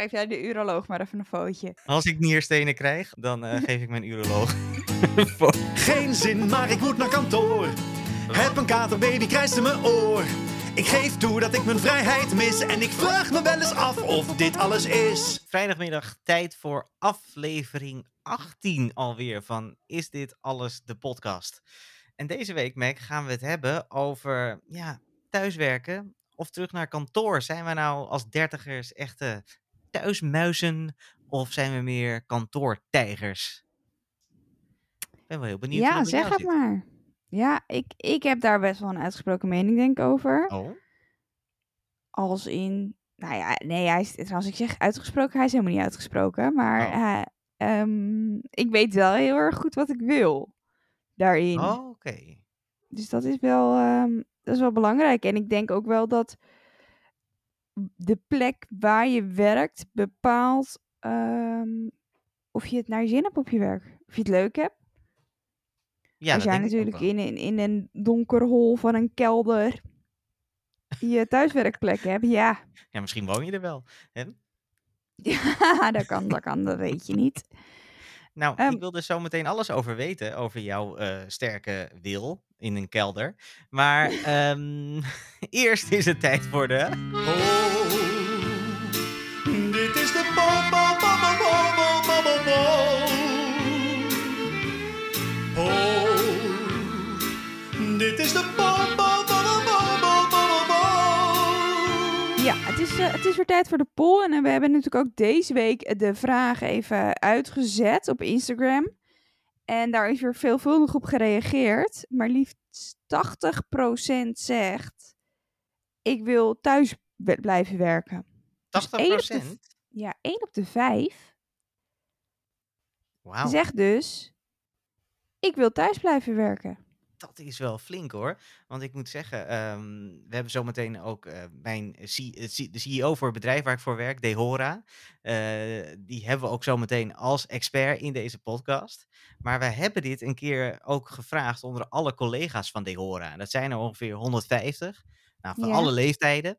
Geef jij de uroloog maar even een footje. Als ik nierstenen krijg, dan eh, geef ik mijn uroloog. Geen zin, maar ik moet naar kantoor. Heb een katerbaby, krijst in mijn oor. Ik geef toe dat ik mijn vrijheid mis. En ik vraag me wel eens af of dit alles is. Vrijdagmiddag tijd voor aflevering 18 alweer van Is dit alles de podcast? En deze week, Mac, gaan we het hebben over ja, thuiswerken of terug naar kantoor. Zijn we nou als dertigers echte thuismuizen of zijn we meer kantoortijgers? Ik ben wel heel benieuwd. Ja, zeg het zit. maar. Ja, ik, ik heb daar best wel een uitgesproken mening denk ik over. Oh, Als in, nou ja, nee, hij is, trouwens ik zeg uitgesproken, hij is helemaal niet uitgesproken. Maar Oh. hij- ehm, ik weet wel heel erg goed wat ik wil daarin. oh oké. Dus dat is wel, ehm, dat is wel belangrijk. En ik denk ook wel dat de plek waar je werkt bepaalt ehm, of je het naar je zin hebt op je werk. Of je het leuk hebt. Ja, Als dat jij natuurlijk in, in, in een donker hol van een kelder je thuiswerkplek hebt, ja. Ja, misschien woon je er wel. Hè? Ja, dat kan, dat kan, dat weet je niet. Nou, Ehm. ik wil er zo meteen alles over weten, over jouw eh, sterke wil in een kelder. Maar ehm, eerst is het tijd voor de... de Ja, het is, eh, het is weer tijd voor de poll. En eh, we hebben natuurlijk ook deze week eh, de vraag even uitgezet op Instagram. En daar is weer veelvuldig op gereageerd. Maar liefst 80% zegt: Ik wil thuis blijven werken. 80%? Ja, 1 op de 5 zegt dus: Ik wil thuis blijven werken dat is wel flink hoor. Want ik moet zeggen, ehm, we hebben zometeen ook eh, mijn C- eh, C- de CEO voor het bedrijf waar ik voor werk, Dehora. eh, die hebben we ook zometeen als expert in deze podcast. Maar wij hebben dit een keer ook gevraagd onder alle collega's van Dehora. Dat zijn er ongeveer 150. Nou, van Ja. alle leeftijden.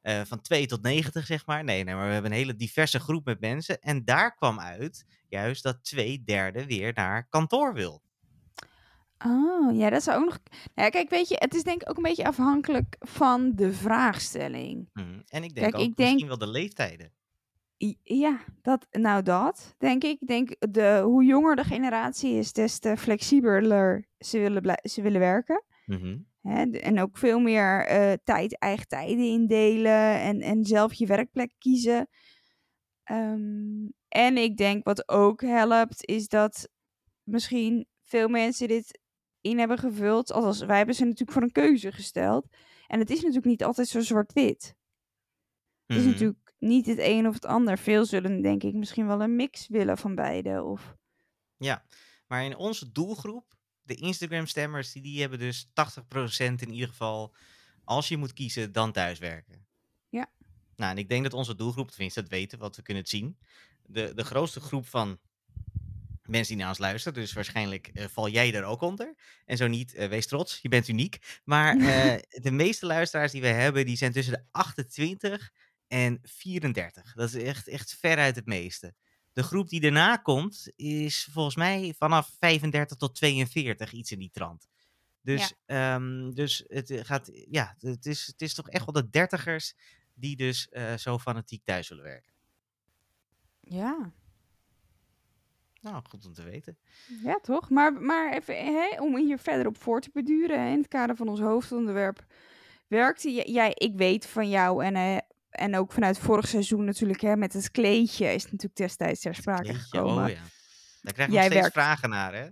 Eh, van 2 tot 90, zeg maar. Nee, nee, maar we hebben een hele diverse groep met mensen. En daar kwam uit juist dat twee derde weer naar kantoor wil. Oh, ja, dat zou ook nog. Nou ja, kijk, weet je, het is denk ik ook een beetje afhankelijk van de vraagstelling. Mhm. En ik denk Kijk, ook ik denk- misschien wel de leeftijden. I- Ja, dat, nou dat, denk ik. Ik denk, de, hoe jonger de generatie is, des te flexibeler ze willen, blij- ze willen werken. Mhm. Hè? de- En ook veel meer eh, tijd, eigen tijden indelen en, en zelf je werkplek kiezen. Ehm, en ik denk wat ook helpt, is dat misschien veel mensen dit in hebben gevuld. Althans, wij hebben ze natuurlijk voor een keuze gesteld. En het is natuurlijk niet altijd zo zwart-wit. Het is Mhm. natuurlijk niet het een of het ander. Veel zullen denk ik misschien wel een mix willen van beide. Of... Ja, maar in onze doelgroep, de Instagram-stemmers, die, die hebben dus 80% in ieder geval, als je moet kiezen, dan thuiswerken. Ja. Nou, en ik denk dat onze doelgroep, tenminste dat weten, want we kunnen zien, de, de grootste groep van mensen die naar ons luisteren, dus waarschijnlijk eh, val jij er ook onder. En zo niet, eh, wees trots, je bent uniek. Maar eh, de meeste luisteraars die we hebben, die zijn tussen de 28 en 34. Dat is echt, echt veruit het meeste. De groep die daarna komt is volgens mij vanaf 35 tot 42, iets in die trant. Dus, ehm, dus het gaat, ja, het is, het is toch echt wel de dertigers die dus zo fanatiek thuis willen werken. Ja. Nou, goed om te weten. Ja, toch? Maar, maar even hè, om hier verder op voor te beduren, hè, in het kader van ons hoofdonderwerp, werkte jij, ik weet van jou en, eh, en ook vanuit vorig seizoen natuurlijk, hè, met het kleedje is het natuurlijk destijds ter sprake gekomen. oh ja. Daar krijg je Jij nog steeds werkt- vragen naar, hè?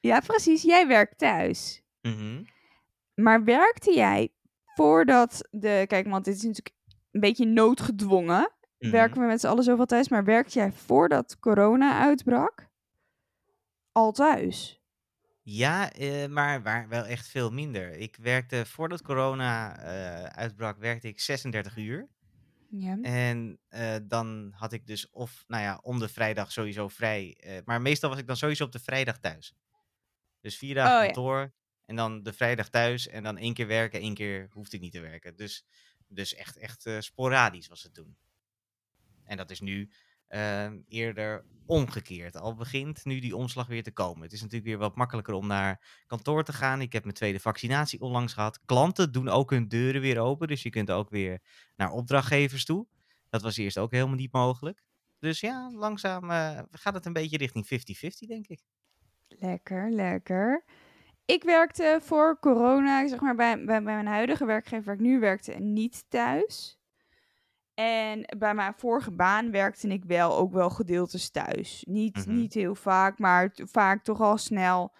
Ja, precies. Jij werkt thuis. Mhm. Maar werkte jij voordat de... Kijk, want dit is natuurlijk een beetje noodgedwongen. Mhm. Werken we met z'n allen zoveel thuis. Maar werkte jij voordat corona uitbrak? Al thuis? Ja, eh, maar waar, wel echt veel minder. Ik werkte, voordat corona eh, uitbrak, werkte ik 36 uur. Ja. En eh, dan had ik dus of, nou ja, om de vrijdag sowieso vrij. maar meestal was ik dan sowieso op de vrijdag thuis. Dus vier dagen Oh, ja. kantoor en dan de vrijdag thuis en dan één keer werken, één keer hoefde ik niet te werken. Dus, dus echt, echt sporadisch was het toen. En dat is nu eerder omgekeerd. Al begint nu die omslag weer te komen. Het is natuurlijk weer wat makkelijker om naar kantoor te gaan. Ik heb mijn tweede vaccinatie onlangs gehad. Klanten doen ook hun deuren weer open. Dus je kunt ook weer naar opdrachtgevers toe. Dat was eerst ook helemaal niet mogelijk. Dus ja, langzaam eh, gaat het een beetje richting 50-50, denk ik. Lekker, lekker. Ik werkte voor corona, zeg maar bij, bij, bij mijn huidige werkgever waar ik nu werkte, niet thuis. En bij mijn vorige baan werkte ik wel ook wel gedeeltes thuis. Niet, Mhm. niet heel vaak, maar vaak toch al snel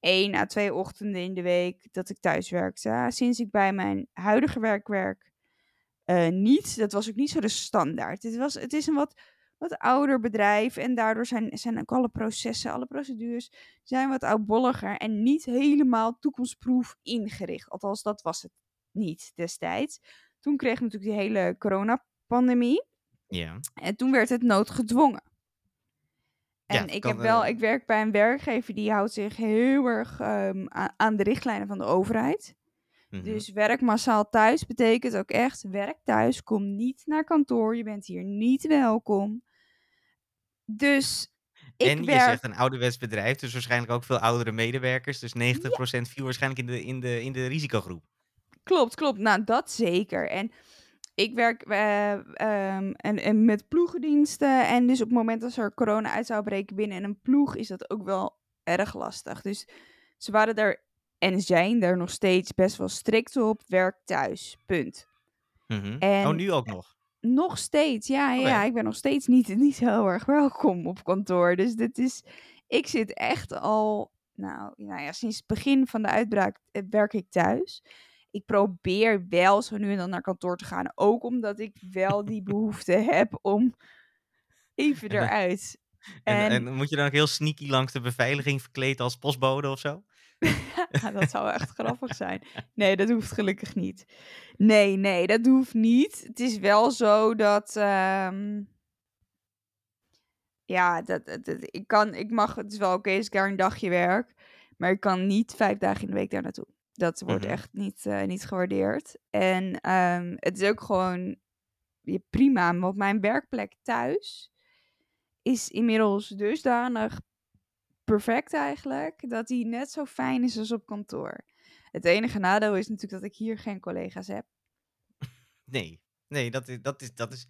één à twee ochtenden in de week dat ik thuis werkte. Ah, Sinds ik bij mijn huidige werk werk, eh, niet. Dat was ook niet zo de standaard. Het, was, het is een wat, wat ouder bedrijf en daardoor zijn, zijn ook alle processen, alle procedures zijn wat oudbolliger en niet helemaal toekomstproef ingericht. Althans, dat was het niet destijds. Toen kreeg natuurlijk die hele coronapandemie. Ja. En toen werd het noodgedwongen. Ja, En ik, heb wel, eh, ik werk bij een werkgever die houdt zich heel erg ehm, aan de richtlijnen van de overheid. Mhm. Dus werk massaal thuis betekent ook echt werk thuis. Kom niet naar kantoor. Je bent hier niet welkom. Dus ik en je werk. zegt een ouderwets bedrijf, dus waarschijnlijk ook veel oudere medewerkers. Dus 90% viel waarschijnlijk in de, in, de, in de risicogroep. Klopt, klopt. Nou, dat zeker. En ik werk eh, ehm, en, en met ploegendiensten. En dus op het moment dat er corona uit zou breken binnen een ploeg, is dat ook wel erg lastig. Dus ze waren daar en zijn er nog steeds best wel strikt op. Werk thuis. Punt. Mhm. En- oh, nu ook nog. Nog steeds, ja, ja. Ik ben nog steeds niet, niet heel erg welkom op kantoor. Dus dit is. Ik zit echt al. Nou, nou ja, sinds het begin van de uitbraak eh, werk ik thuis. Ik probeer wel zo nu en dan naar kantoor te gaan. Ook omdat ik wel die behoefte heb om even En dan- eruit. En, En, en moet je dan ook heel sneaky langs de beveiliging verkleed als postbode of zo? Ja, dat zou echt grappig zijn. Nee, dat hoeft gelukkig niet. Nee, nee, dat hoeft niet. Het is wel zo dat. ehm, ja, dat, dat, dat- ik kan, ik mag, het is wel oké als ik daar een dagje werk, maar ik kan niet vijf dagen in de week daar naartoe. Dat wordt Mhm. echt niet, eh, niet gewaardeerd. En ehm, het is ook gewoon ja, prima, want mijn werkplek thuis is inmiddels dusdanig perfect eigenlijk, dat die net zo fijn is als op kantoor. Het enige nadeel is natuurlijk dat ik hier geen collega's heb. Nee, nee dat, is, dat, is, dat is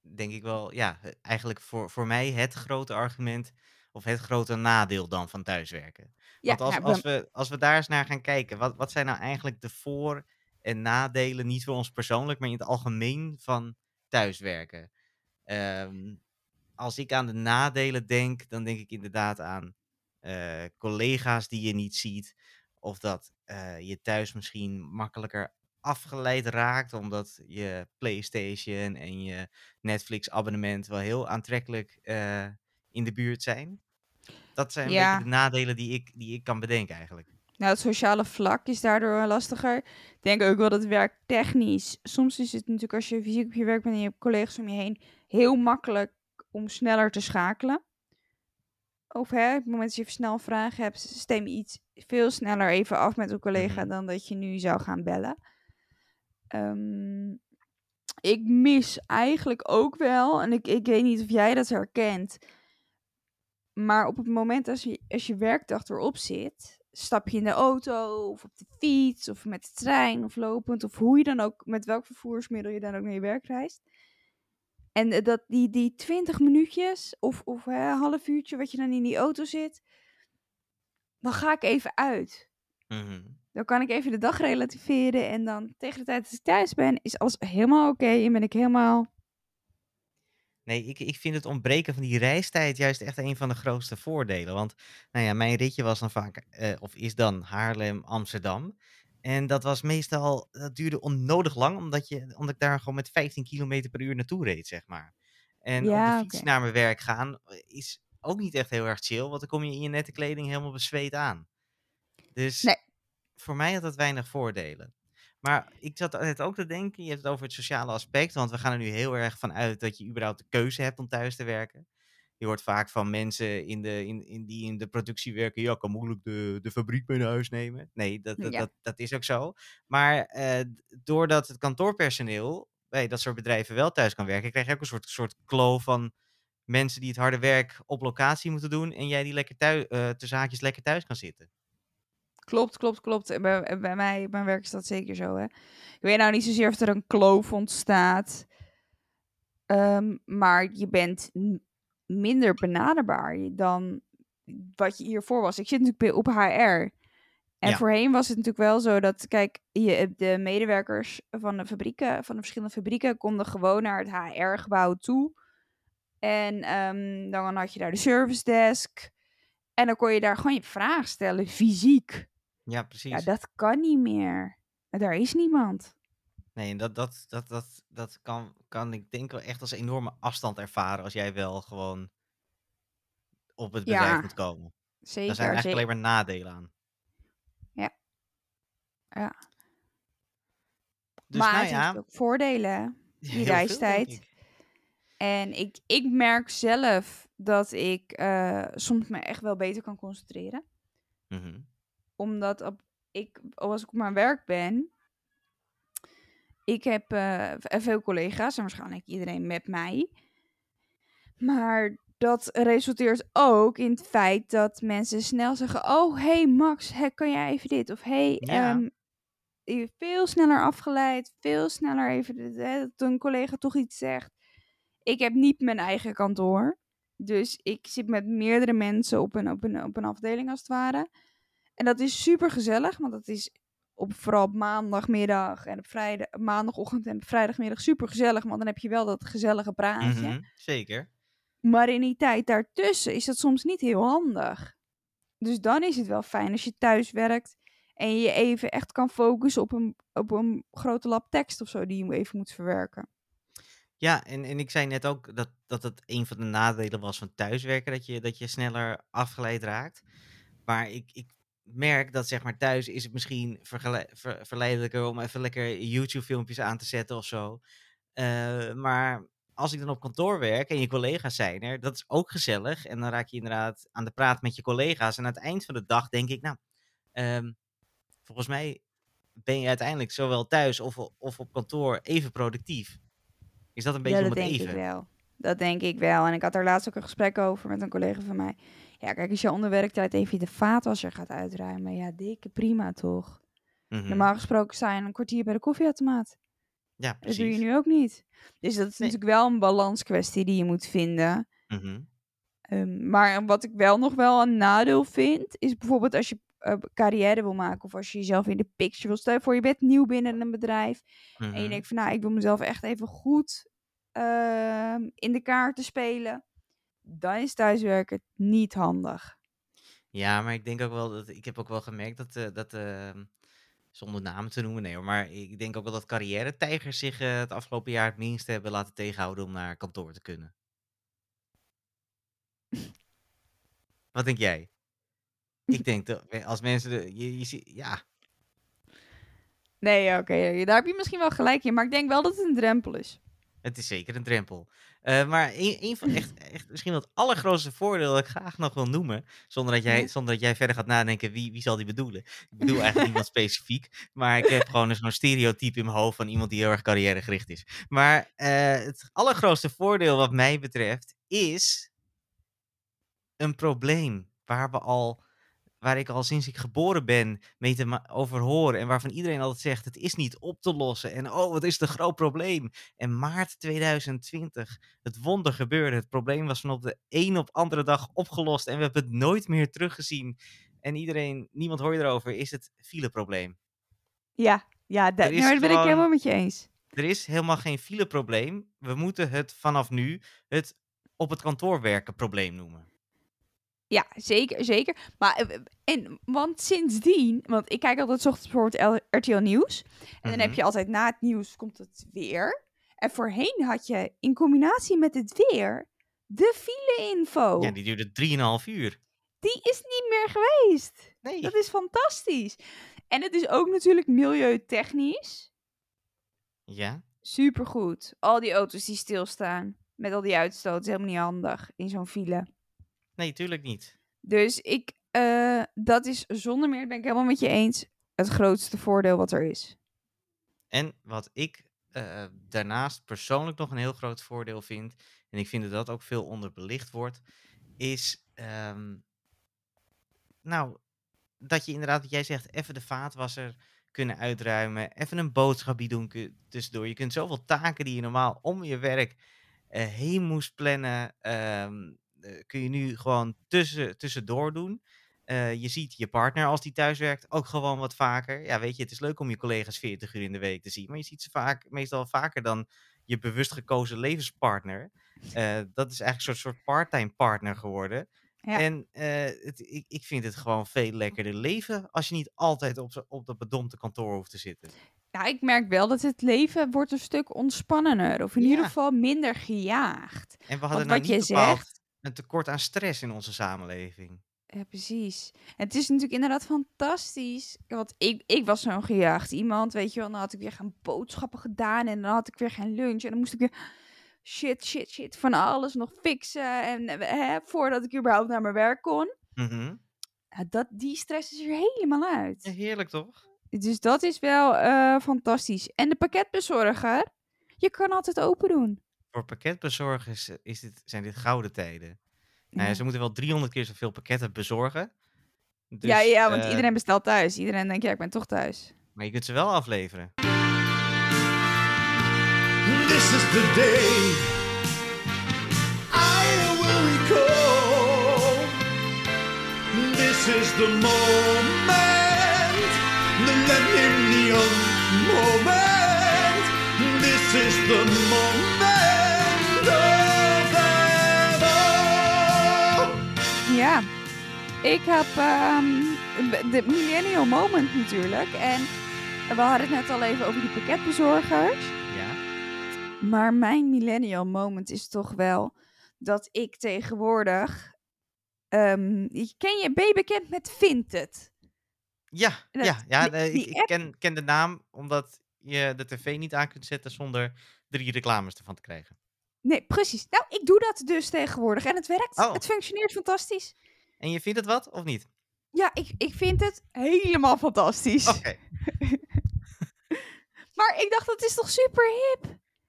denk ik wel, ja, eigenlijk voor, voor mij het grote argument of het grote nadeel dan van thuiswerken. Ja, Want als, nou, als, we, als we daar eens naar gaan kijken, wat, wat zijn nou eigenlijk de voor- en nadelen, niet voor ons persoonlijk, maar in het algemeen van thuiswerken? Ehm, als ik aan de nadelen denk, dan denk ik inderdaad aan eh, collega's die je niet ziet. Of dat eh, je thuis misschien makkelijker afgeleid raakt, omdat je PlayStation en je Netflix-abonnement wel heel aantrekkelijk eh, in de buurt zijn. Dat zijn Ja. de nadelen die ik, die ik kan bedenken eigenlijk. Nou, het sociale vlak is daardoor lastiger. Ik denk ook wel dat werktechnisch. Soms is het natuurlijk als je fysiek op je werk bent en je hebt collega's om je heen heel makkelijk om sneller te schakelen. Of hè, op het moment dat je snel vragen hebt, stem je iets veel sneller even af met een collega Mhm. dan dat je nu zou gaan bellen. Ehm, ik mis eigenlijk ook wel, en ik, ik weet niet of jij dat herkent, maar op het moment als je, als je werkdag erop zit, stap je in de auto of op de fiets of met de trein of lopend of hoe je dan ook, met welk vervoersmiddel je dan ook naar je werk reist. En eh, dat die, die 20 minuutjes of, of hè, half uurtje wat je dan in die auto zit, dan ga ik even uit. Mhm. Dan kan ik even de dag relativeren en dan tegen de tijd dat ik thuis ben, is alles helemaal oké en ben ik helemaal... Nee, ik, ik vind het ontbreken van die reistijd juist echt een van de grootste voordelen. Want nou ja, mijn ritje was dan vaak, eh, of is dan Haarlem, Amsterdam. En dat was meestal, dat duurde onnodig lang, omdat, je, omdat ik daar gewoon met 15 km per uur naartoe reed, zeg maar. En Ja, op de fiets naar mijn werk gaan eh, is ook niet echt heel erg chill, want dan kom je in je nette kleding helemaal bezweet aan. Dus Nee. voor mij had dat weinig voordelen. Maar ik zat net ook te denken, je hebt het over het sociale aspect, want we gaan er nu heel erg van uit dat je überhaupt de keuze hebt om thuis te werken. Je hoort vaak van mensen in de, in, in, die in de productie werken, ja, ik kan moeilijk de, de fabriek mee naar huis nemen. Nee, dat, dat, Ja. dat, dat is ook zo. Maar eh, doordat het kantoorpersoneel bij dat soort bedrijven wel thuis kan werken, krijg je ook een soort, soort kloof van mensen die het harde werk op locatie moeten doen en jij die lekker thuis, uh, te zaakjes lekker thuis kan zitten. Klopt, klopt, klopt. En Bij, bij mij, mijn werk is dat zeker zo, hè. Ik weet nou niet zozeer of er een kloof ontstaat. ehm, maar je bent minder benaderbaar dan wat je hiervoor was. Ik zit natuurlijk bij- op HR. En Ja. voorheen was het natuurlijk wel zo dat, kijk, je, de medewerkers van de fabrieken, van de verschillende fabrieken, konden gewoon naar het HR-gebouw toe. En ehm, dan had je daar de service desk. En dan kon je daar gewoon je vraag stellen, fysiek. Ja, precies. Ja, dat kan niet meer. Daar is niemand. Nee, en dat, dat, dat, dat, dat kan, kan ik denk wel echt als enorme afstand ervaren als jij wel gewoon op het bedrijf Ja, moet komen. Zeker. Daar zijn eigenlijk zeker. alleen maar nadelen aan. Ja. Ja. Dus maar nou het ja, heeft ook voordelen, die reistijd. ik. En ik, ik merk zelf dat ik eh, soms me echt wel beter kan concentreren. Mhm. Omdat op, ik, als ik op mijn werk ben, ik heb v- veel collega's en waarschijnlijk iedereen met mij. Maar dat resulteert ook in het feit dat mensen snel zeggen: Oh, hey Max, hè, kan jij even dit? Of hey, Ja. ehm, je veel sneller afgeleid, veel sneller even dit, hè, dat een collega toch iets zegt. Ik heb niet mijn eigen kantoor. Dus ik zit met meerdere mensen op een, op een, op een afdeling als het ware. En dat is super gezellig, want dat is op, vooral op maandagmiddag en op vrijdag, maandagochtend en op vrijdagmiddag super gezellig. Want dan heb je wel dat gezellige praatje. Mhm, Zeker. Maar in die tijd daartussen is dat soms niet heel handig. Dus dan is het wel fijn als je thuis werkt en je je even echt kan focussen op een, op een grote lab tekst of zo die je even moet verwerken. Ja, en, en ik zei net ook dat, dat het een van de nadelen was van thuiswerken, dat je, dat je sneller afgeleid raakt. Maar ik, ik merk dat zeg maar thuis is het misschien vergele- ver- verleidelijker om even lekker YouTube-filmpjes aan te zetten of zo. Eh, maar als ik dan op kantoor werk en je collega's zijn er, dat is ook gezellig. En dan raak je inderdaad aan de praat met je collega's. En aan het eind van de dag denk ik, nou, ehm, volgens mij ben je uiteindelijk zowel thuis of, of op kantoor even productief. Is dat een beetje ja, om dat het denk even? ik wel. Dat denk ik wel. En ik had daar laatst ook een gesprek over met een collega van mij. Ja, kijk, als je onder werktijd even de vaatwasser gaat uitruimen. Ja, dikke prima toch. Mhm. Normaal gesproken sta je een kwartier bij de koffieautomaat. Ja, Dat doe je precies. nu ook niet. Dus dat is Nee. natuurlijk wel een balanskwestie die je moet vinden. Mhm. Ehm, maar wat ik wel nog wel een nadeel vind, is bijvoorbeeld als je eh, carrière wil maken of als je jezelf in de picture wil. Stel je voor, je bent nieuw binnen een bedrijf en je Mhm. denkt van, nou, ik wil mezelf echt even goed ehm, in de kaarten spelen. Dan is thuiswerken niet handig. Ja, maar ik denk ook wel dat ik heb ook wel gemerkt dat, eh, dat eh, zonder namen te noemen, nee hoor, maar ik denk ook wel dat carrière-tijgers zich eh, het afgelopen jaar het minst hebben laten tegenhouden om naar kantoor te kunnen. Wat denk jij? Ik denk dat als mensen, de, je, je, ziet- ja, Nee, oké, daar heb je misschien wel gelijk in, maar ik denk wel dat het een drempel is. Het is zeker een drempel. Eh, maar een, een van echt, echt misschien wel het allergrootste voordeel dat ik graag nog wil noemen, zonder dat jij, zonder dat jij verder gaat nadenken wie, wie zal die bedoelen. Ik bedoel eigenlijk niemand specifiek, maar ik heb gewoon zo'n stereotype in mijn hoofd van iemand die heel erg carrièregericht is. Maar eh, het allergrootste voordeel wat mij betreft is een probleem waar we al waar ik al sinds ik geboren ben mee te over hoor. En waarvan iedereen altijd zegt, het is niet op te lossen. En oh, wat is het een groot probleem. En maart 2020, het wonder gebeurde. Het probleem was van op de een op andere dag opgelost. En we hebben het nooit meer teruggezien. En iedereen, niemand hoort erover, is het fileprobleem. Ja, ja dat, nou, ben ik helemaal met je eens. Er is helemaal geen fileprobleem. We moeten het vanaf nu het op het kantoor werken probleem noemen. Ja, zeker, zeker. Maar, eh, en, want sindsdien, want ik kijk altijd 's ochtends bijvoorbeeld RTL Nieuws. En dan heb Mhm. je altijd na het nieuws komt het weer. En voorheen had je in combinatie met het weer de file-info. Ja, die duurde 3,5 uur. Die is niet meer geweest. Nee. Dat is fantastisch. En het is ook natuurlijk milieutechnisch Ja, supergoed. Al die auto's die stilstaan met al die uitstoot is helemaal niet handig in zo'n file. Nee, tuurlijk niet. Dus ik, eh, dat is zonder meer, ben ik helemaal met je eens, het grootste voordeel wat er is. En wat ik eh, daarnaast persoonlijk nog een heel groot voordeel vind, en ik vind dat dat ook veel onderbelicht wordt, is ehm, nou, dat je inderdaad, wat jij zegt, even de vaatwasser kunnen uitruimen, even een boodschapje doen tussendoor. Je kunt zoveel taken die je normaal om je werk eh, heen moest plannen, ehm, eh, kun je nu gewoon tussen, tussendoor doen. Eh, je ziet je partner als die thuis werkt ook gewoon wat vaker. Ja, weet je, het is leuk om je collega's 40 uur in de week te zien, maar je ziet ze vaak, meestal vaker dan je bewust gekozen levenspartner. Eh, dat is eigenlijk een soort, soort part-time partner geworden. Ja. En eh, het, ik, ik vind het gewoon veel lekkerder leven als je niet altijd op, op dat bedompte kantoor hoeft te zitten. Nou, ik merk wel dat het leven wordt een stuk ontspannender. Of in Ja. ieder geval minder gejaagd. En we hadden nou niet je bepaald zegt- een tekort aan stress in onze samenleving. Ja, precies. Het is natuurlijk inderdaad fantastisch. Want ik, ik was zo'n gejaagd iemand, weet je wel. Dan had ik weer geen boodschappen gedaan en dan had ik weer geen lunch. En dan moest ik weer shit, shit, shit van alles nog fixen. En eh, hè, voordat ik überhaupt naar mijn werk kon. Mhm. Ja, dat, die stress is er helemaal uit. Ja, heerlijk toch? Dus dat is wel eh, fantastisch. En de pakketbezorger, je kan altijd open doen. Voor pakketbezorgers is dit, zijn dit gouden tijden. Nou ja, ze moeten wel 300 keer zoveel pakketten bezorgen. Dus, ja, ja, want eh, iedereen bestelt thuis. Iedereen denkt, ja, ik ben toch thuis. Maar je kunt ze wel afleveren. This is the day I will recall. This is the moment, the millennium moment. This is the moment ik heb ehm, de millennial moment natuurlijk. En we hadden het net al even over die pakketbezorgers. Ja. Maar mijn millennial moment is toch wel dat ik tegenwoordig... ehm, ken je, ben je bekend met Vinted? Ja, Dat- ja, ja die- die ik, ken, ken de naam omdat je de tv niet aan kunt zetten zonder drie reclames ervan te krijgen. Nee, precies. Nou, ik doe dat dus tegenwoordig. En het werkt. Oh. Het functioneert fantastisch. En je vindt het wat of niet? Ja, ik, ik vind het helemaal fantastisch. Oké. Maar ik dacht, dat is toch super hip?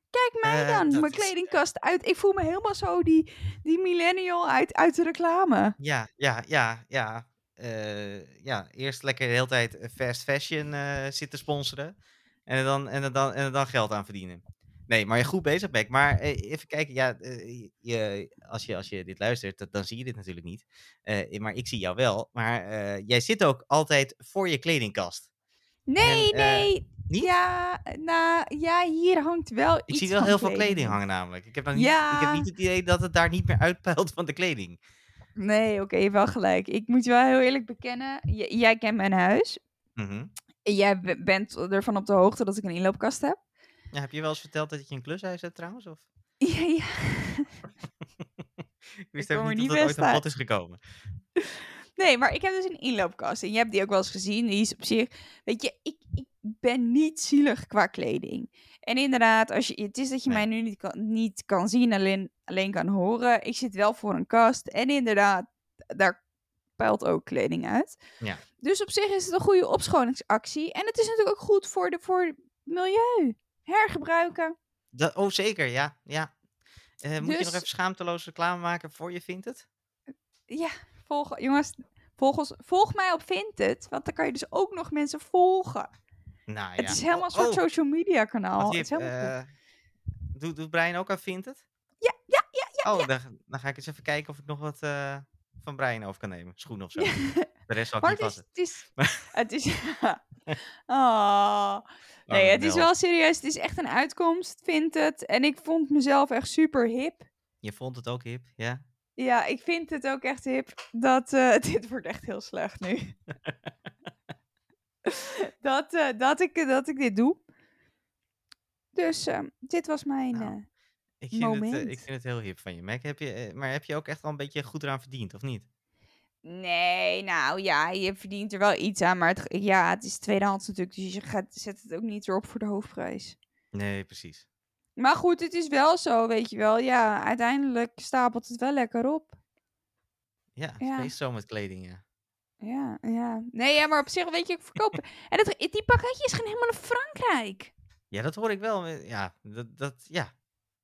Kijk mij Eh, dan, mijn is- kledingkast uit. Ik voel me helemaal zo die, die millennial uit, uit de reclame. Ja, ja, ja, ja. Eh, ja, eerst lekker de hele tijd eh, fast fashion eh, zitten sponsoren. En dan, en, dan, en dan geld aan verdienen. Nee, maar je goed bezig, Beck. Maar eh, even kijken, ja, eh, je, als, je, als je dit luistert, dat- dan zie je dit natuurlijk niet. Eh, maar ik zie jou wel. Maar jij zit ook altijd voor je kledingkast. Nee, En, nee. niet? Ja, nou, ja, hier hangt wel Ik iets zie wel heel veel kleding hangen namelijk. Ik heb, dan niet, ik heb niet het idee dat het daar niet meer uitpeilt van de kleding. Nee, oké, je hebt wel gelijk. Ik moet je wel heel eerlijk bekennen. j- jij kent mijn huis. En jij bent ervan op de hoogte dat ik een inloopkast heb. Ja, heb je wel eens verteld dat je een klushuis hebt trouwens? Of? Ja, ja. Ik wist er niet dat dat ooit uit. bod is gekomen. Nee, maar ik heb dus een inloopkast. En je hebt die ook wel eens gezien. Die is op zich... Weet je, ik, ik ben niet zielig qua kleding. En inderdaad, als je, het is dat je Nee. mij nu niet kan, niet kan zien, alleen, alleen kan horen. Ik zit wel voor een kast. En inderdaad, daar peilt ook kleding uit. Ja. Dus op zich is het een goede opschoningsactie. En het is natuurlijk ook goed voor, de, voor het milieu. Hergebruiken. Dat, oh, zeker, ja. ja. Eh, moet je nog Dus- even schaamteloos reclame maken voor je vindt het? Ja, volg, jongens, volg, ons, volg mij op Vinted. Want dan kan je dus ook nog mensen volgen. Nou, Het ja. is helemaal een Oh, soort oh, social media kanaal. Het goed. Eh, doet, doet Brian ook aan vindt het? Ja, ja, ja, ja. Oh, dan, dan ga ik eens even kijken of ik nog wat eh, van Brian over kan nemen. Schoenen of zo. De rest zal ik niet het is, het is, het is, oh. Nee, het is wel serieus. Het is echt een uitkomst, vind het. En ik vond mezelf echt super hip. Je vond het ook hip, ja? Ja, ik vind het ook echt hip. Dat, eh, dit wordt echt heel slecht nu. dat, eh, dat, ik, dat ik dit doe. Dus eh, dit was mijn... Nou, eh, Ik vind, het, eh, Moment. ik vind het heel hip van je. Mac. Heb je eh, maar heb je ook echt wel een beetje goed eraan verdiend, of niet? Nee, nou ja, je verdient er wel iets aan. Maar het, ja, het is tweedehands natuurlijk. Dus je gaat, zet het ook niet erop voor de hoofdprijs. Nee, precies. Maar goed, het is wel zo, weet je wel. Ja, uiteindelijk stapelt het wel lekker op. Ja, het Ja. zo met kleding, ja. Ja, ja. Nee, ja, maar op zich, weet je, ik verkoop... en het, die pakketjes gaan helemaal naar Frankrijk. Ja, dat hoor ik wel. Ja, dat, dat, ja.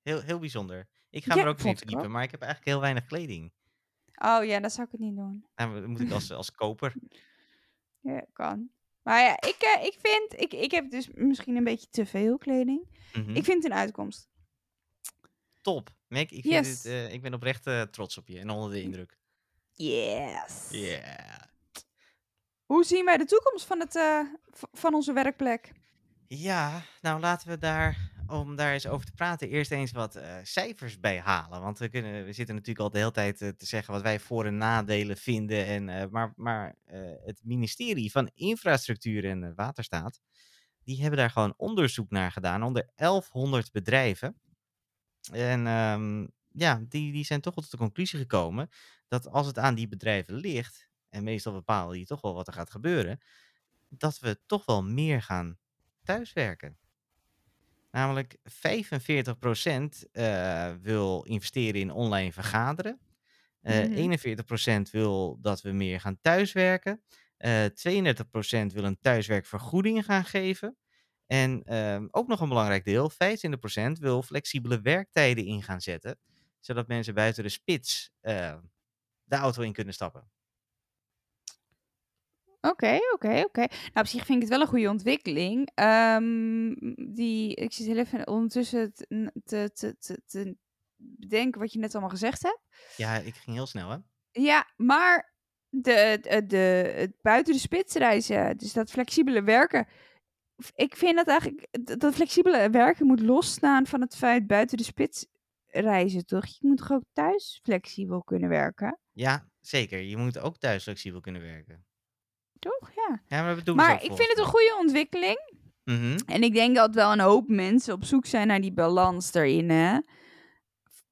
Heel, heel bijzonder. Ik ga Ja, er ook in verdiepen, maar ik heb eigenlijk heel weinig kleding. Oh ja, dat zou ik het niet doen. Nou, dat moet ik als, als koper. Ja, kan. Maar ja, ik, eh, ik vind, ik, ik heb dus misschien een beetje te veel kleding. Mhm. Ik vind het een uitkomst. Top. Mac, ik, vind Yes. dit, eh, ik ben oprecht eh, trots op je en onder de indruk. Yes. Yeah. Hoe zien wij de toekomst van, het, eh, v- van onze werkplek? Ja, nou laten we daar, om daar eens over te praten, eerst eens wat eh, cijfers bij halen. Want we, kunnen, we zitten natuurlijk al de hele tijd eh, te zeggen wat wij voor- en nadelen vinden. En, eh, maar maar het ministerie van Infrastructuur en Waterstaat, die hebben daar gewoon onderzoek naar gedaan onder 1100 bedrijven. En ehm, ja, die, die zijn toch tot de conclusie gekomen dat als het aan die bedrijven ligt, en meestal bepalen die toch wel wat er gaat gebeuren, dat we toch wel meer gaan thuiswerken. Namelijk 45% eh wil investeren in online vergaderen. Eh Mhm. 41% wil dat we meer gaan thuiswerken. Eh 32% wil een thuiswerkvergoeding gaan geven. En ehm, ook nog een belangrijk deel, 25% wil flexibele werktijden in gaan zetten. Zodat mensen buiten de spits eh, de auto in kunnen stappen. Oké, oké, oké. Nou, op zich vind ik het wel een goede ontwikkeling. Ehm, die, ik zit heel even ondertussen te, te, te, te, bedenken wat je net allemaal gezegd hebt. Ja, ik ging heel snel hè. Ja, maar de, de, de, het buiten de spits reizen, dus dat flexibele werken. Ik vind dat eigenlijk, dat flexibele werken moet losstaan van het feit buiten de spits reizen, toch? Je moet toch ook thuis flexibel kunnen werken, Ja, zeker. Je moet ook thuis flexibel kunnen werken. Toch? Ja. Ja, maar doen Maar ik vind het een goede ontwikkeling. Mhm. En ik denk dat wel een hoop mensen op zoek zijn naar die balans erin, hè.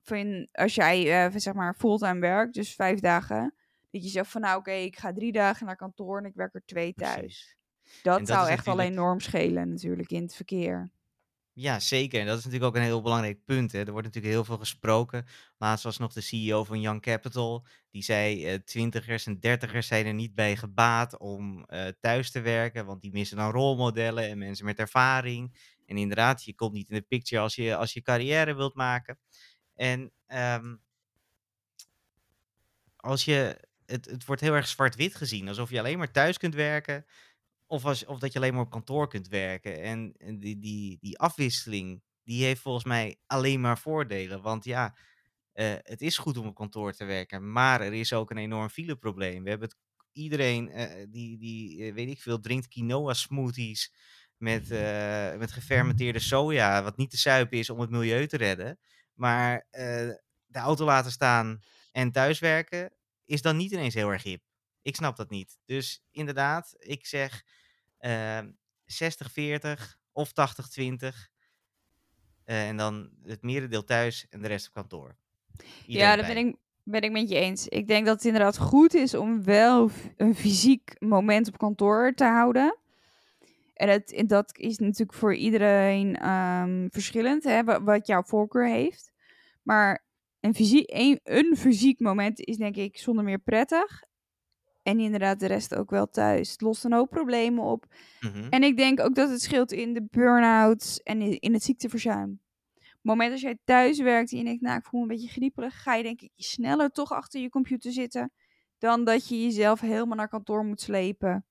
Van, als jij, eh, zeg maar, fulltime werkt, dus vijf dagen, dat je zegt van, nou oké, ik ga drie dagen naar kantoor en ik werk er twee thuis. Dat, dat zou echt wel enorm schelen natuurlijk in het verkeer. Ja, zeker. En dat is natuurlijk ook een heel belangrijk punt. Hè. Er wordt natuurlijk heel veel gesproken. Laatst was nog de CEO van Young Capital. Die zei, eh twintigers en dertigers zijn er niet bij gebaat om eh, thuis te werken. Want die missen dan rolmodellen en mensen met ervaring. En inderdaad, je komt niet in de picture als je, als je carrière wilt maken. En ehm, als je, het, het wordt heel erg zwart-wit gezien. Alsof je alleen maar thuis kunt werken. Of, als, of dat je alleen maar op kantoor kunt werken. En, en die, die, die afwisseling, die heeft volgens mij alleen maar voordelen. Want ja, eh, het is goed om op kantoor te werken. Maar er is ook een enorm fileprobleem. We hebben het, iedereen eh, die, die eh, weet ik veel, drinkt quinoa smoothies. Met, eh, met gefermenteerde soja, wat niet te suipen is om het milieu te redden. Maar de auto laten staan en thuiswerken is dan niet ineens heel erg hip. Ik snap dat niet. Dus inderdaad, ik zeg 60-40 of 80-20. Eh, en dan het merendeel thuis en de rest op kantoor. Iedereen ja, dat ben ik, ben ik met je eens. Ik denk dat het inderdaad goed is om wel een fysiek moment op kantoor te houden. En het, dat is natuurlijk voor iedereen ehm, verschillend, hè, wa- wat jouw voorkeur heeft. Maar een fysiek, een, een fysiek moment is denk ik zonder meer prettig. En inderdaad de rest ook wel thuis. Het lost een hoop problemen op. Mhm. En ik denk ook dat het scheelt in de burn-outs en in, het ziekteverzuim. Op het moment als jij thuis werkt en je denkt, nou, ik voel me een beetje griepelig, ga je denk ik sneller toch achter je computer zitten dan dat je jezelf helemaal naar kantoor moet slepen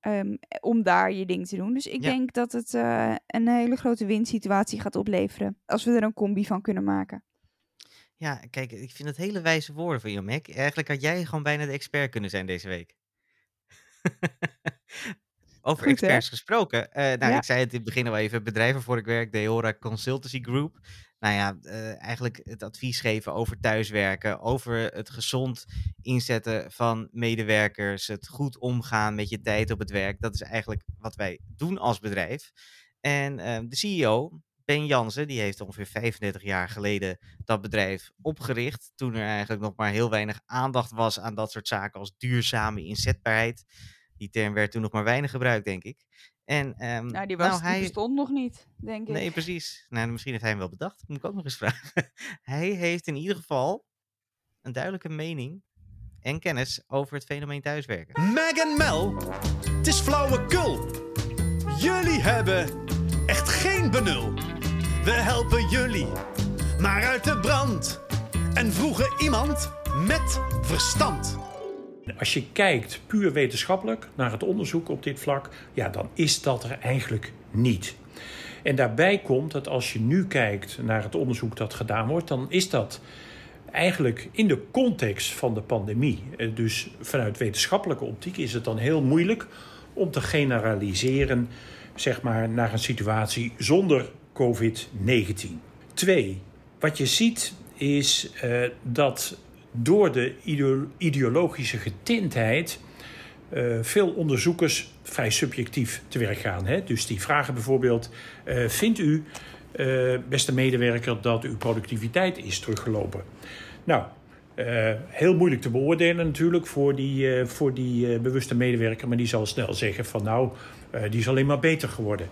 ehm, om daar je ding te doen. Dus ik Ja. denk dat het eh, een hele grote winsituatie gaat opleveren als we er een combi van kunnen maken. Ja, kijk, ik vind het hele wijze woorden van je, Mac. Eigenlijk had jij gewoon bijna de expert kunnen zijn deze week. Over Goed, hè? experts gesproken. eh, nou, Ja. ik zei het in het begin al even. Bedrijven waarvoor ik werk, Deora Consultancy Group. Nou ja, eh, eigenlijk het advies geven over thuiswerken. Over het gezond inzetten van medewerkers. Het goed omgaan met je tijd op het werk. Dat is eigenlijk wat wij doen als bedrijf. En eh, de CEO, Ben Jansen, die heeft ongeveer 35 jaar geleden dat bedrijf opgericht. Toen er eigenlijk nog maar heel weinig aandacht was aan dat soort zaken als duurzame inzetbaarheid. Die term werd toen nog maar weinig gebruikt, denk ik. En, ehm, Nou, die, was, nou, die hij, bestond nog niet, denk ik. Nee, precies. Nou, misschien heeft hij hem wel bedacht. Moet ik ook nog eens vragen. hij heeft in ieder geval een duidelijke mening en kennis over het fenomeen thuiswerken. Meg en Mel, het is flauwekul. Jullie hebben echt geen benul. We helpen jullie maar uit de brand. En vroegen iemand met verstand. Als je kijkt puur wetenschappelijk naar het onderzoek op dit vlak, ja, dan is dat er eigenlijk niet. En daarbij komt dat als je nu kijkt naar het onderzoek dat gedaan wordt, dan is dat eigenlijk in de context van de pandemie. Eh, Dus vanuit wetenschappelijke optiek is het dan heel moeilijk om te generaliseren zeg maar, naar een situatie zonder COVID-19. Twee, wat je ziet is eh, dat door de ideo- ideologische getintheid eh, veel onderzoekers vrij subjectief te werk gaan. Hè? Dus die vragen bijvoorbeeld: eh, vindt u, beste medewerker, dat uw productiviteit is teruggelopen? Nou, heel moeilijk te beoordelen natuurlijk voor die, voor die bewuste medewerker, maar die zal snel zeggen van nou, die is alleen maar beter geworden.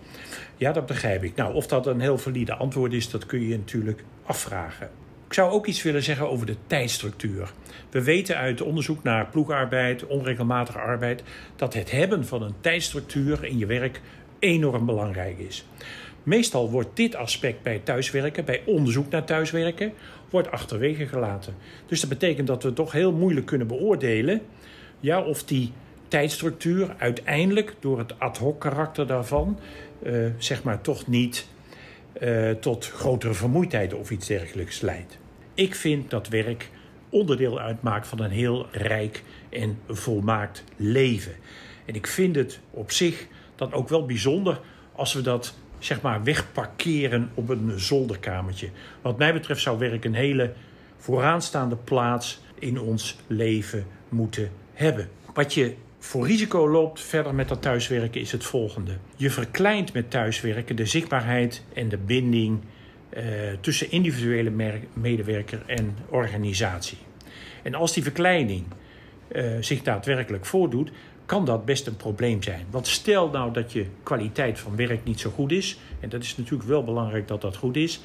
Ja, dat begrijp ik. Nou, of dat een heel valide antwoord is, dat kun je natuurlijk afvragen. Ik zou ook iets willen zeggen over de tijdstructuur. We weten uit onderzoek naar ploegarbeid, onregelmatige arbeid, dat het hebben van een tijdstructuur in je werk enorm belangrijk is. Meestal wordt dit aspect bij thuiswerken, bij onderzoek naar thuiswerken, wordt achterwege gelaten. Dus dat betekent dat we toch heel moeilijk kunnen beoordelen ja, of die tijdstructuur uiteindelijk door het ad hoc karakter daarvan, eh, zeg maar, toch niet eh, tot grotere vermoeidheid of iets dergelijks leidt. Ik vind dat werk onderdeel uitmaakt van een heel rijk en volmaakt leven. En ik vind het op zich dan ook wel bijzonder als we dat zeg maar wegparkeren op een zolderkamertje. Wat mij betreft zou werk een hele vooraanstaande plaats in ons leven moeten hebben. Wat je voor risico loopt verder met dat thuiswerken is het volgende. Je verkleint met thuiswerken de zichtbaarheid en de binding eh, tussen individuele medewerker en organisatie. En als die verkleining eh, zich daadwerkelijk voordoet, kan dat best een probleem zijn. Want stel nou dat je kwaliteit van werk niet zo goed is, en dat is natuurlijk wel belangrijk dat dat goed is,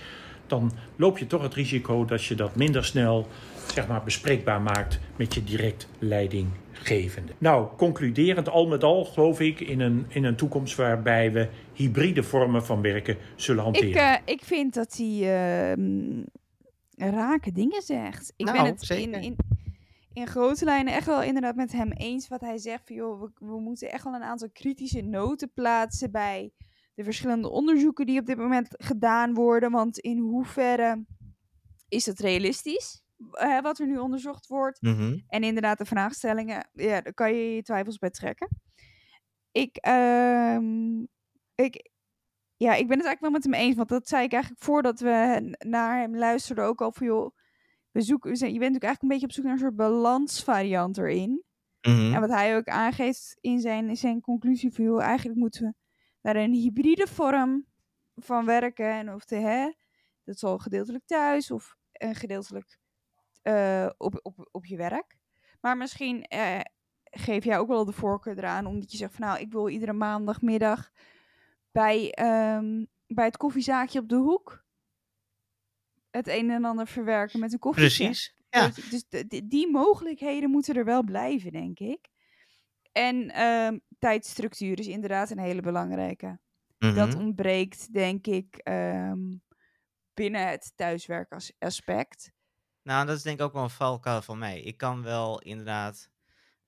dan loop je toch het risico dat je dat minder snel zeg maar, bespreekbaar maakt met je direct leidinggevende. Nou, concluderend, al met al geloof ik in een, in een toekomst waarbij we hybride vormen van werken zullen hanteren. Ik, eh, ik vind dat hij ehm, rake dingen zegt. Ik ben Nou, het in, zeker. in, in grote lijnen echt wel inderdaad met hem eens wat hij zegt. Van, joh, we, we moeten echt wel een aantal kritische noten plaatsen bij de verschillende onderzoeken die op dit moment gedaan worden. Want in hoeverre is het realistisch? Eh, wat er nu onderzocht wordt. Mhm. En inderdaad, de vraagstellingen, ja, daar kan je je twijfels bij trekken. Ik, ehm, ik, ja, ik ben het eigenlijk wel met hem eens, want dat zei ik eigenlijk voordat we naar hem luisterden ook al van, joh, we zoeken, we zijn, je bent natuurlijk eigenlijk een beetje op zoek naar een soort balansvariant erin. Mhm. En wat hij ook aangeeft in zijn, in zijn conclusie van, joh, eigenlijk moeten we naar een hybride vorm van werken. En of de, hè, dat zal gedeeltelijk thuis of een gedeeltelijk eh, op, op, op je werk. Maar misschien eh, geef jij ook wel de voorkeur eraan, omdat je zegt van nou, ik wil iedere maandagmiddag bij, ehm, bij het koffiezaakje op de hoek het een en ander verwerken met een koffietje. Precies. Ja. Je, Dus de- die- mogelijkheden moeten er wel blijven, denk ik. En ehm, tijdstructuur is inderdaad een hele belangrijke. Dat Mhm. ontbreekt, denk ik, ehm, binnen het thuiswerkaspect. Nou, dat is denk ik ook wel een valkuil van mij. Ik kan wel inderdaad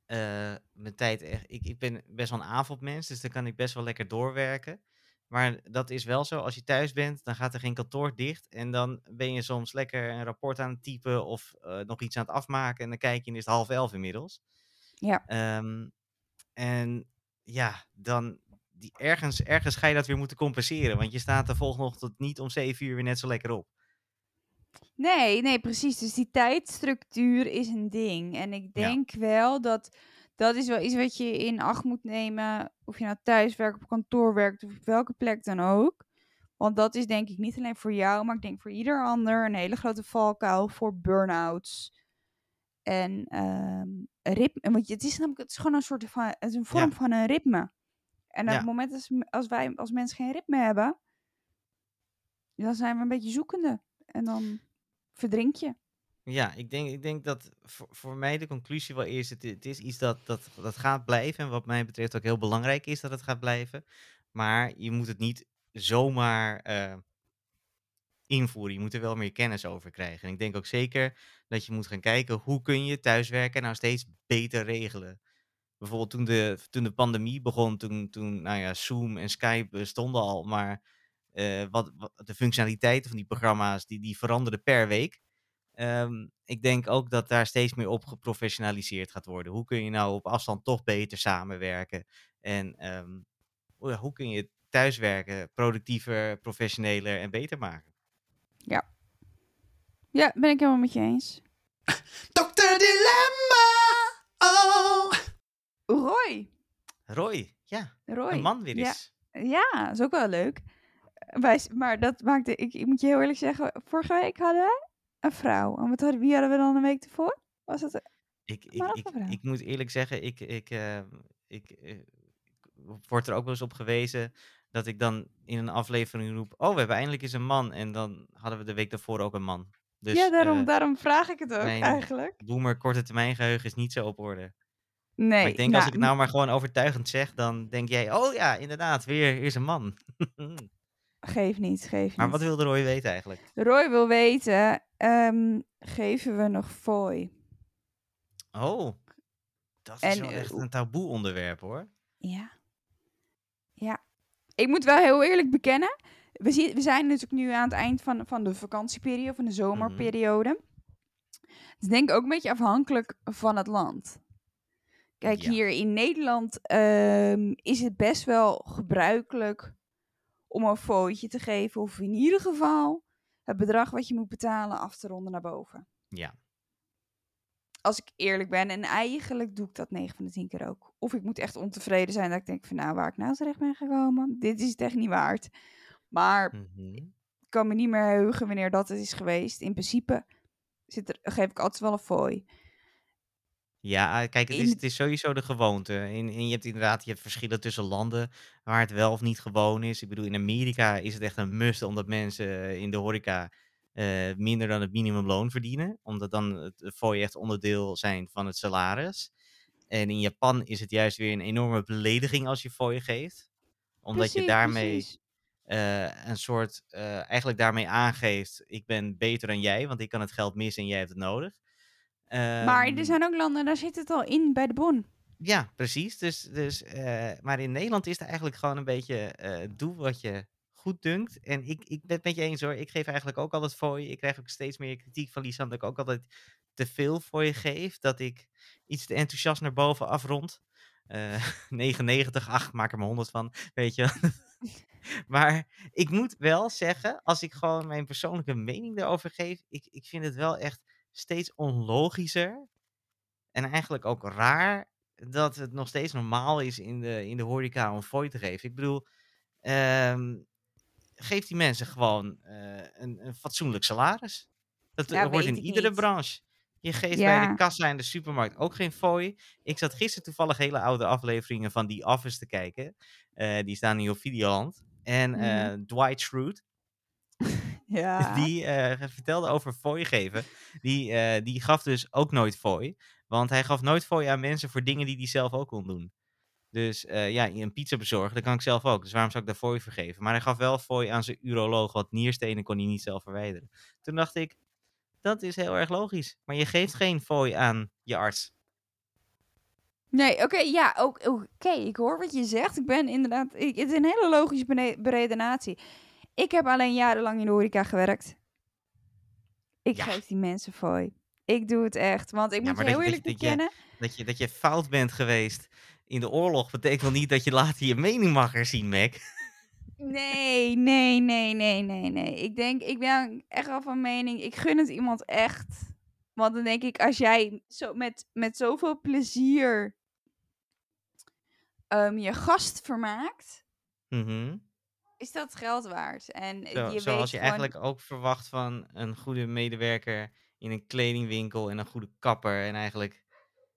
eh, mijn tijd echt. Ik, ik ben best wel een avondmens, dus dan kan ik best wel lekker doorwerken. Maar dat is wel zo, als je thuis bent, dan gaat er geen kantoor dicht. En dan ben je soms lekker een rapport aan het typen of eh, nog iets aan het afmaken. En dan kijk je en is het half elf inmiddels. Ja. Ehm, en ja, dan die, ergens, ergens ga je dat weer moeten compenseren. Want je staat de volgende ochtend niet om zeven uur weer net zo lekker op. Nee, nee, precies. Dus die tijdstructuur is een ding. En ik denk wel dat dat is wel iets wat je in acht moet nemen. Of je nou thuis werkt, op kantoor werkt of op welke plek dan ook. Want dat is denk ik niet alleen voor jou, maar ik denk voor ieder ander een hele grote valkuil voor burn-outs. En ehm ritme. Want het is namelijk het is gewoon een soort van het is een vorm van een ritme. En op Ja. het moment als, als wij als mensen geen ritme hebben, dan zijn we een beetje zoekende. En dan verdrink je. Ja, ik denk, ik denk dat voor, voor mij de conclusie wel is, het, is iets dat, dat, dat gaat blijven. En wat mij betreft ook heel belangrijk is dat het gaat blijven. Maar je moet het niet zomaar eh, invoeren. Je moet er wel meer kennis over krijgen. En ik denk ook zeker dat je moet gaan kijken hoe kun je thuiswerken nou steeds beter regelen. Bijvoorbeeld toen de, toen de pandemie begon, toen, toen nou ja, Zoom en Skype bestonden al, maar eh, wat, wat- de functionaliteiten van die programma's die, die veranderden per week. Ehm, ik denk ook dat daar steeds meer op geprofessionaliseerd gaat worden. Hoe kun je nou op afstand toch beter samenwerken? En ehm, hoe hoe kun je thuiswerken productiever, professioneler en beter maken? Ja, ben ik helemaal met je eens. Dokter Dilemma! Oh! Roy. Roy, ja, Roy. een man weer Ja. eens. Ja, is ook wel leuk. Wij, maar dat maakte, ik, ik moet je heel eerlijk zeggen, vorige week hadden wij een vrouw. En wat hadden, wie hadden we dan een week ervoor? Was het Ik, ik, ik, vrouw. ik moet eerlijk zeggen, ik, ik, eh, ik, eh, word er ook wel eens op gewezen dat ik dan in een aflevering roep: Oh, we hebben eindelijk eens een man. En dan hadden we de week daarvoor ook een man. Dus ja, daarom, eh, daarom vraag ik het ook eigenlijk. boomer korte termijn geheugen is niet zo op orde. Nee, maar ik denk als nou, ik het nou maar gewoon overtuigend zeg, dan denk jij: Oh ja, inderdaad, weer is een man. Geef niet, geef maar niet. wat wilde Roy weten eigenlijk? Roy wil weten, ehm, geven we nog fooi? Oh, dat is En, wel eh, echt een taboe onderwerp hoor. Ja. Ja. Ik moet wel heel eerlijk bekennen. We, zien, we zijn natuurlijk nu aan het eind van, van de vakantieperiode, van de zomerperiode. Het is denk ik ook een beetje afhankelijk van het land. Kijk, Ja. hier in Nederland ehm, is het best wel gebruikelijk om een fooitje te geven. Of in ieder geval het bedrag wat je moet betalen af te ronden naar boven. Ja. Als ik eerlijk ben. En eigenlijk doe ik dat 9 van de 10 keer ook. Of ik moet echt ontevreden zijn dat ik denk van nou waar ik nou terecht ben gekomen. Dit is het echt niet waard. Maar Mhm. ik kan me niet meer heugen wanneer dat het is geweest. In principe zit er, geef ik altijd wel een fooi. Ja, eh, kijk, het is, het- het is sowieso de gewoonte. En, en je hebt inderdaad je hebt verschillen tussen landen waar het wel of niet gewoon is. Ik bedoel, in Amerika is het echt een must omdat mensen eh, in de horeca eh, minder dan het minimumloon verdienen. Omdat dan het fooi echt onderdeel zijn van het salaris. En in Japan is het juist weer een enorme belediging als je fooi geeft. Omdat je daarmee eh, een soort, eh, eigenlijk daarmee aangeeft, ik ben beter dan jij, want ik kan het geld missen en jij hebt het nodig. Maar Ehm, er zijn ook landen, daar zit het al in bij de bon. ja, precies. Dus, dus, eh, maar in Nederland is het eigenlijk gewoon een beetje eh, doe wat je goed dunkt. En ik, ik ben het met je eens hoor. Ik geef eigenlijk ook altijd voor je. Ik krijg ook steeds meer kritiek van Lisan dat ik ook altijd te veel voor je geef. Dat ik iets te enthousiast naar boven afrond. Eh 99, ach, maak er maar 100 van. Weet je. maar ik moet wel zeggen, als ik gewoon mijn persoonlijke mening daarover geef. Ik, ik vind het wel echt steeds onlogischer. En eigenlijk ook raar dat het nog steeds normaal is in de, in de horeca om fooi te geven. Ik bedoel, ehm, geef die mensen gewoon eh, een, een fatsoenlijk salaris. Dat Ja, hoort in iedere niet. branche. Je geeft bij de kassa in de supermarkt ook geen fooi. Ik zat gisteren toevallig hele oude afleveringen van The Office te kijken. Eh, die staan nu op Videoland. En eh, Mhm. Dwight Schrute, Ja. die eh, vertelde over fooi geven. Die, eh, die gaf dus ook nooit fooi. Want hij gaf nooit fooi aan mensen voor dingen die hij zelf ook kon doen. Dus eh, ja, een pizza bezorgen, dat kan ik zelf ook. Dus waarom zou ik daar fooi voor geven? Maar hij gaf wel fooi aan zijn uroloog, want nierstenen kon hij niet zelf verwijderen. Toen dacht ik, dat is heel erg logisch. Maar je geeft geen fooi aan je arts. Nee, oké, ja, oké, ik hoor wat je zegt. Ik ben inderdaad, ik, het is een hele logische beredenatie. Ik heb alleen jarenlang in de horeca gewerkt. Ik Ja. geef die mensen fooi. Ik doe het echt, want ik Ja, moet je dat heel je- eerlijk dat bekennen. Dat je, dat je fout bent geweest in de oorlog, betekent wel niet dat je later je mening mag herzien, Mac. Nee, nee, nee, nee, nee, nee. Ik denk, ik ben echt wel van mening, ik gun het iemand echt. Want dan denk ik, als jij zo met, met zoveel plezier ehm, je gast vermaakt, Mhm. Is dat geld waard. En Zo, je zoals weet je gewoon- eigenlijk ook verwacht van een goede medewerker in een kledingwinkel en een goede kapper. En eigenlijk.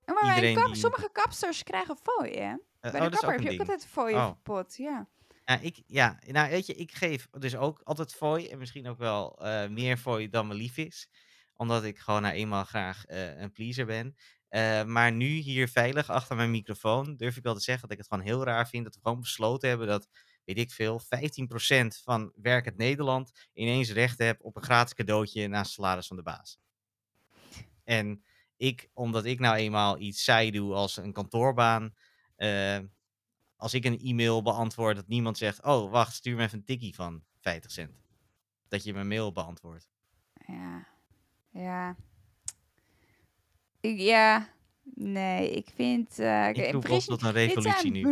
Maar iedereen kap- die- sommige kapsters krijgen fooi, hè? eh, Bij oh, de kapper heb je ook altijd fooi Oh. pot, ja. Ja, ik, ja, nou weet je, ik geef dus ook altijd fooi. En misschien ook wel eh, meer fooi dan me lief is. Omdat ik gewoon nou eenmaal graag eh, een pleaser ben. Eh, maar nu hier veilig achter mijn microfoon durf ik wel te zeggen dat ik het gewoon heel raar vind. Dat we gewoon besloten hebben dat weet ik veel, 15% van werkend Nederland ineens recht hebt op een gratis cadeautje naast salaris van de baas. En ik, omdat ik nou eenmaal iets saai doe als een kantoorbaan, eh, als ik een e-mail beantwoord dat niemand zegt, oh wacht, stuur me even een tikkie van 50 cent. Dat je mijn mail beantwoordt. Ja. Ja. Ik, ja. Nee, ik vind... eh, Ik roep op tot een dit revolutie zijn nu.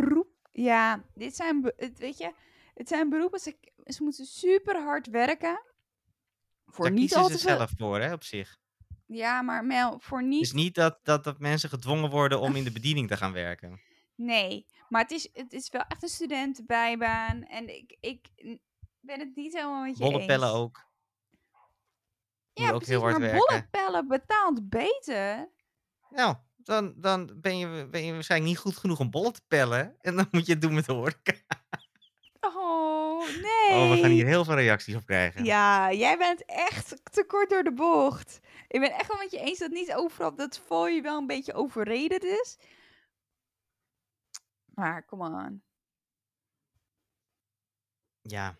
Ja, dit zijn, het, weet je, het zijn beroepen, ze, ze moeten super hard werken. Voor Daar niet kiezen ze veel. zelf voor, hè, op zich. Ja, maar Mel, voor Het niet. is niet dat, dat, dat mensen gedwongen worden om in de bediening te gaan werken. Nee, maar het is, het is wel echt een studentenbijbaan. En ik, ik ben het niet helemaal met je eens. Bollepellen ook. Ja, ook precies, heel hard maar werken. bollepellen betaalt beter. Nou, dan, dan ben, je, ben je waarschijnlijk niet goed genoeg om bollen te pellen. En dan moet je het doen met de horeca. Oh, nee. Oh, we gaan hier heel veel reacties op krijgen. Ja, jij bent echt te kort door de bocht. Ik ben echt wel met je eens dat niet overal dat fooi wel een beetje overrated is. Maar come on. Ja,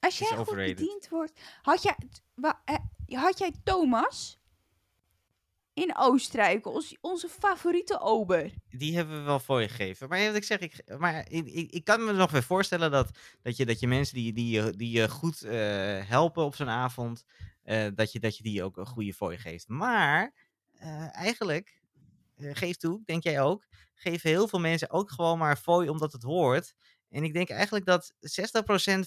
Als jij goed bediend wordt. Had jij, eh, had jij Thomas in Oostenrijk, onze favoriete ober? die hebben we wel voor je gegeven. Maar wat ik zeg, ik, maar ik, ik, kan me nog weer voorstellen dat, dat, je, dat je mensen die, die, je, die je goed eh, helpen op zo'n avond, eh, dat, je, dat je die ook een goede fooi geeft. Maar eh, eigenlijk, geef toe, denk jij ook, geven heel veel mensen ook gewoon maar fooi omdat het hoort. En ik denk eigenlijk dat 60%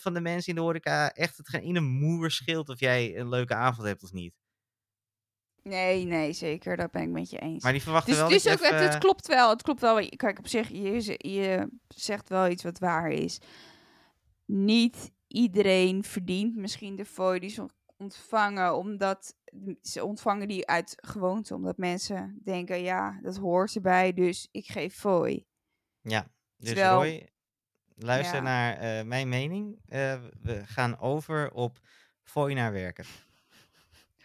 van de mensen in de horeca echt het geen ene moer scheelt of jij een leuke avond hebt of niet. Nee, nee, zeker. Dat ben ik met je eens. Maar die verwachten Dus, wel dus dat ook, je het, even- het klopt wel. Het klopt wel. Kijk, op zich, je, je zegt wel iets wat waar is. Niet iedereen verdient misschien de fooi die ze ontvangen, omdat ze ontvangen die uit gewoonte, omdat mensen denken, ja, dat hoort erbij, dus ik geef fooi. Ja, dus Terwijl- Roy, luister Ja. naar eh, mijn mening. Eh, we gaan over op fooi naar werken.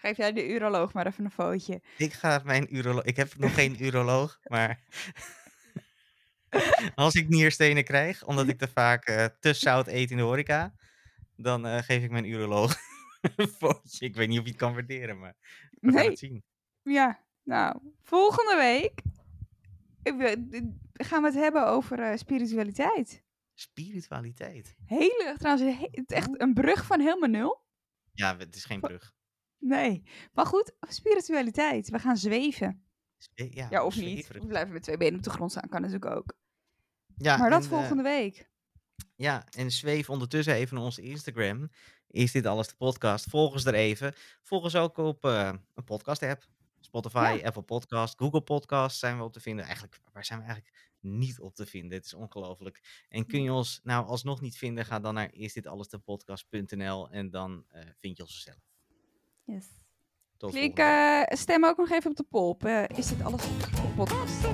Geef jij de uroloog maar even een footje. Ik ga mijn uroloog... Ik heb nog geen uroloog, maar... Als ik nierstenen krijg, omdat ik te vaak eh, te zout eet in de horeca, dan eh, geef ik mijn uroloog een footje. Ik weet niet of je het kan waarderen, maar we gaan het zien. Ja, nou, volgende week we- gaan we het hebben over eh, spiritualiteit. Spiritualiteit. Hele, trouwens, he- het is echt een brug van helemaal nul. Ja, het is geen brug. Nee, maar goed, spiritualiteit. We gaan zweven. Zwe- Ja, Ja, of niet. We blijven met twee benen op de grond staan, kan natuurlijk ook. Ja, maar dat en, eh, volgende week. Ja, en zweef ondertussen even naar onze Instagram. Is dit alles de podcast? Volg ons er even. Volg ons ook op eh, een podcast-app. Spotify, Apple Podcast, Google Podcast zijn we op te vinden. Eigenlijk, waar zijn we eigenlijk niet op te vinden? Het is ongelooflijk. En kun je ons nou alsnog niet vinden? Ga dan naar isditalestepodcast.nl en dan eh, vind je ons zelf. Yes. Tot Klik, eh, stem ook nog even op de poll. op, eh, is dit alles op podcast?